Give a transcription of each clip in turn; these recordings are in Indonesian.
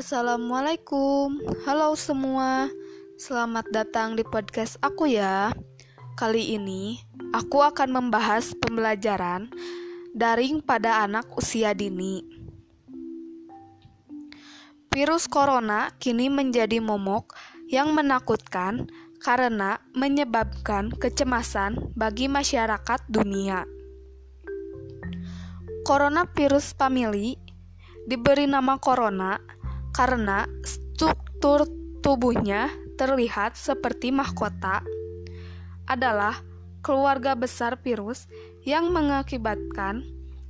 Assalamualaikum, halo semua. Selamat datang di podcast aku ya. Kali ini aku akan membahas pembelajaran daring pada anak usia dini. Virus corona kini menjadi momok yang menakutkan karena menyebabkan kecemasan bagi masyarakat dunia. Coronavirus family diberi nama corona karena struktur tubuhnya terlihat seperti mahkota adalah keluarga besar virus yang mengakibatkan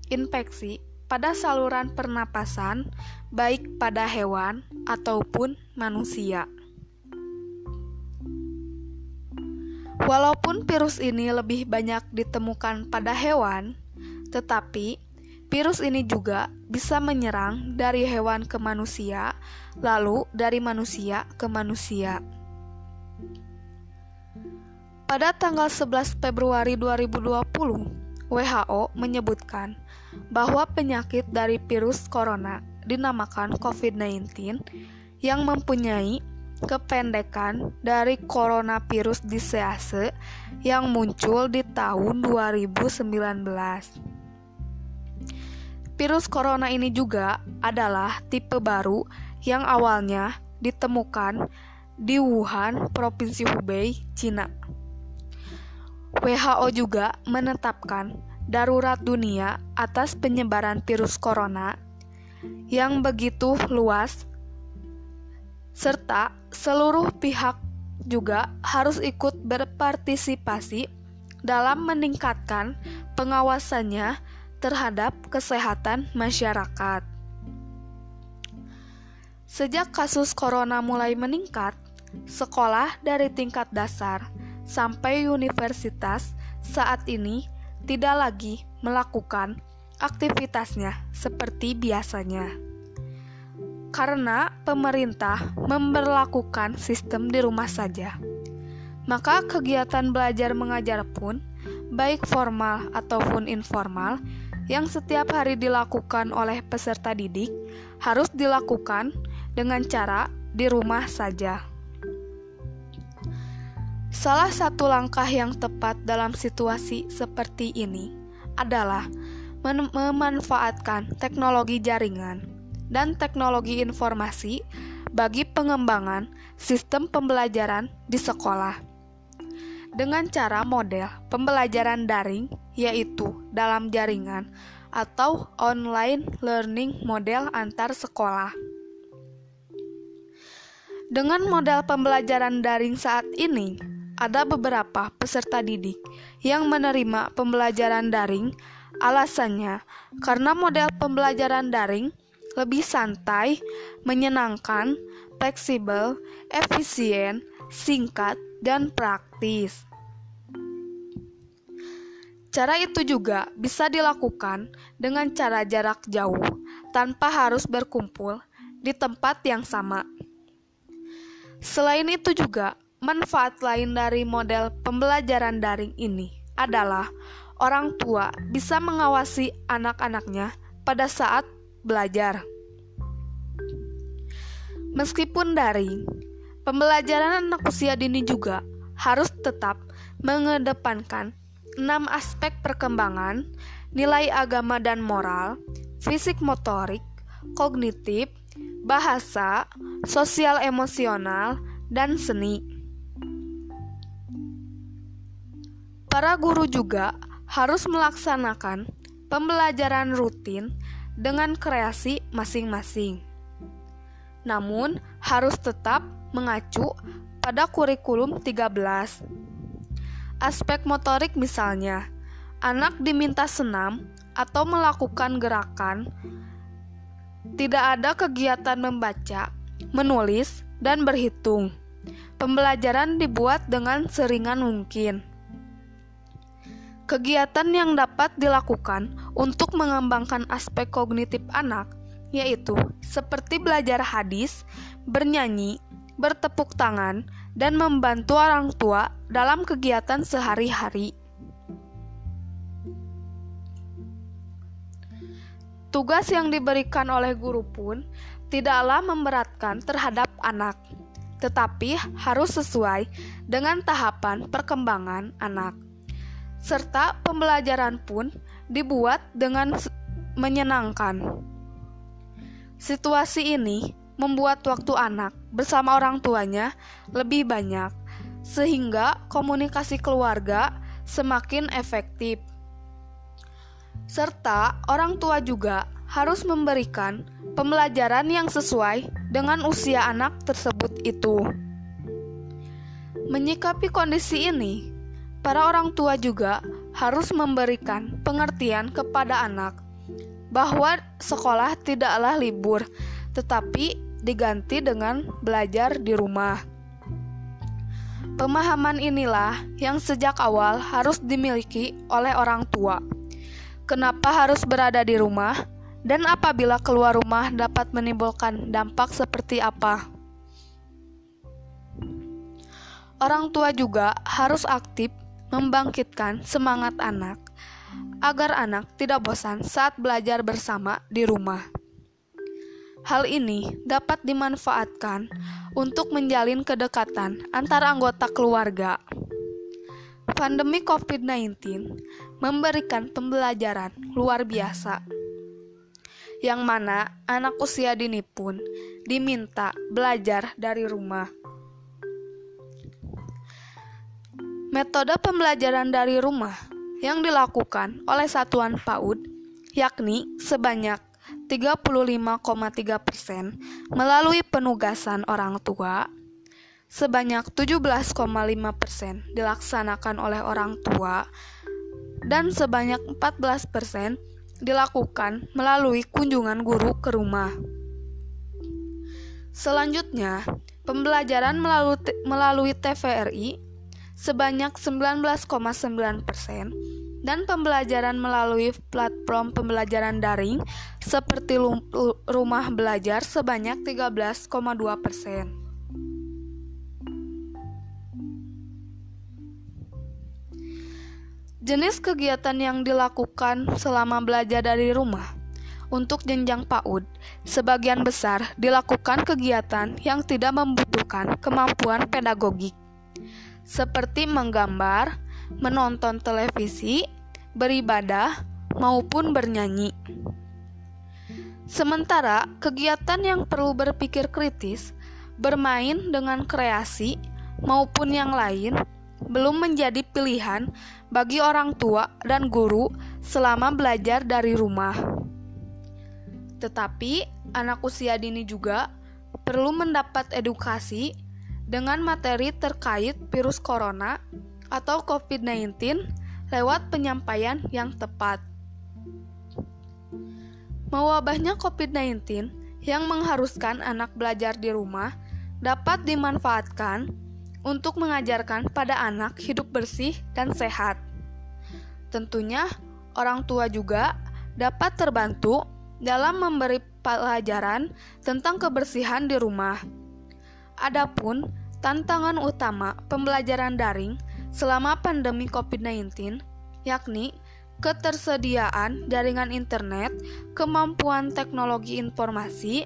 infeksi pada saluran pernapasan baik pada hewan ataupun manusia. Walaupun virus ini lebih banyak ditemukan pada hewan, tetapi Virus ini juga bisa menyerang dari hewan ke manusia, lalu dari manusia ke manusia. Pada tanggal 11 Februari 2020, WHO menyebutkan bahwa penyakit dari virus corona dinamakan COVID-19 yang mempunyai kependekan dari coronavirus disease yang muncul di tahun 2019. Virus corona ini juga adalah tipe baru yang awalnya ditemukan di Wuhan, Provinsi Hubei, Cina. WHO juga menetapkan darurat dunia atas penyebaran virus corona yang begitu luas serta seluruh pihak juga harus ikut berpartisipasi dalam meningkatkan pengawasannya terhadap kesehatan masyarakat. Sejak kasus corona mulai meningkat, sekolah dari tingkat dasar sampai universitas saat ini tidak lagi melakukan aktivitasnya seperti biasanya. Karena pemerintah memperlakukan sistem di rumah saja, maka kegiatan belajar mengajar pun, baik formal ataupun informal, yang setiap hari dilakukan oleh peserta didik harus dilakukan dengan cara di rumah saja. Salah satu langkah yang tepat dalam situasi seperti ini adalah memanfaatkan teknologi jaringan dan teknologi informasi bagi pengembangan sistem pembelajaran di sekolah dengan cara model pembelajaran daring, yaitu dalam jaringan atau online learning model antar sekolah. Dengan model pembelajaran daring saat ini, ada beberapa peserta didik yang menerima pembelajaran daring. Alasannya karena model pembelajaran daring lebih santai, menyenangkan, fleksibel, efisien, singkat, dan praktis. Cara itu juga bisa dilakukan dengan cara jarak jauh tanpa harus berkumpul di tempat yang sama. Selain itu juga, manfaat lain dari model pembelajaran daring ini adalah orang tua bisa mengawasi anak-anaknya pada saat belajar. Meskipun daring, Pembelajaran anak usia dini juga harus tetap mengedepankan enam aspek perkembangan, nilai agama dan moral, fisik motorik, kognitif, bahasa, sosial emosional, dan seni. Para guru juga harus melaksanakan pembelajaran rutin dengan kreasi masing-masing. Namun, harus tetap mengacu pada kurikulum 13. Aspek motorik misalnya, anak diminta senam atau melakukan gerakan, tidak ada kegiatan membaca, menulis, dan berhitung. Pembelajaran dibuat dengan seringan mungkin. Kegiatan yang dapat dilakukan untuk mengembangkan aspek kognitif anak yaitu seperti belajar hadis, bernyanyi, bertepuk tangan, dan membantu orang tua dalam kegiatan sehari-hari. tugas yang diberikan oleh guru pun tidaklah memberatkan terhadap anak, tetapi harus sesuai dengan tahapan perkembangan anak. Serta pembelajaran pun dibuat dengan menyenangkan. Situasi ini membuat waktu anak bersama orang tuanya lebih banyak, sehingga komunikasi keluarga semakin efektif. Serta orang tua juga harus memberikan pembelajaran yang sesuai dengan usia anak tersebut itu. Menyikapi kondisi ini, para orang tua juga harus memberikan pengertian kepada anak bahwa sekolah tidaklah libur, tetapi diganti dengan belajar di rumah. Pemahaman inilah yang sejak awal harus dimiliki oleh orang tua. Kenapa harus berada di rumah, dan apabila keluar rumah dapat menimbulkan dampak seperti apa? Orang tua juga harus aktif membangkitkan semangat anak agar anak tidak bosan saat belajar bersama di rumah. Hal ini dapat dimanfaatkan untuk menjalin kedekatan antara anggota keluarga. Pandemi COVID-19 memberikan pembelajaran luar biasa, yang mana anak usia dini pun diminta belajar dari rumah. Metode pembelajaran dari rumah yang dilakukan oleh satuan PAUD yakni sebanyak 35,3 persen melalui penugasan orang tua, sebanyak 17,5 persen dilaksanakan oleh orang tua, dan sebanyak 14 persen dilakukan melalui kunjungan guru ke rumah. Selanjutnya, pembelajaran melalui, TVRI sebanyak 19,9 persen dan pembelajaran melalui platform pembelajaran daring seperti rumah belajar sebanyak 13,2 persen. Jenis kegiatan yang dilakukan selama belajar dari rumah untuk jenjang PAUD, sebagian besar dilakukan kegiatan yang tidak membutuhkan kemampuan pedagogik, seperti menggambar, menonton televisi, beribadah, maupun bernyanyi. Sementara kegiatan yang perlu berpikir kritis, bermain dengan kreasi, maupun yang lain, belum menjadi pilihan bagi orang tua dan guru selama belajar dari rumah. Tetapi, anak usia dini juga perlu mendapat edukasi dengan materi terkait virus corona atau COVID-19 lewat penyampaian yang tepat. Mewabahnya COVID-19 yang mengharuskan anak belajar di rumah dapat dimanfaatkan untuk mengajarkan pada anak hidup bersih dan sehat. Tentunya, orang tua juga dapat terbantu dalam memberi pelajaran tentang kebersihan di rumah. Adapun tantangan utama pembelajaran daring selama pandemi COVID-19, yakni ketersediaan jaringan internet, kemampuan teknologi informasi,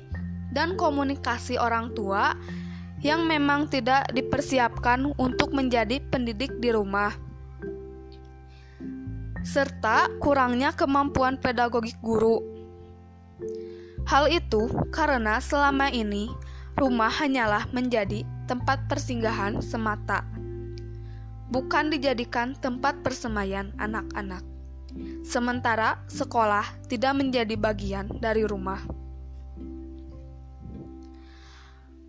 dan komunikasi orang tua yang memang tidak dipersiapkan untuk menjadi pendidik di rumah, serta kurangnya kemampuan pedagogik guru. Hal itu karena selama ini rumah hanyalah menjadi tempat persinggahan semata bukan dijadikan tempat persemaian anak-anak. Sementara sekolah tidak menjadi bagian dari rumah.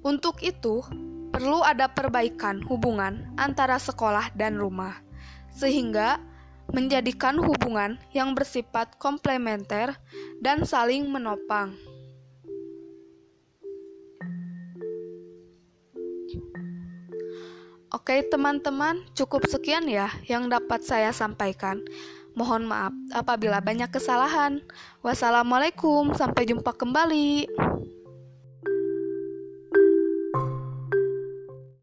Untuk itu, perlu ada perbaikan hubungan antara sekolah dan rumah, sehingga menjadikan hubungan yang bersifat komplementer dan saling menopang. Oke, teman-teman, cukup sekian ya yang dapat saya sampaikan. Mohon maaf apabila banyak kesalahan. Wassalamualaikum, sampai jumpa kembali.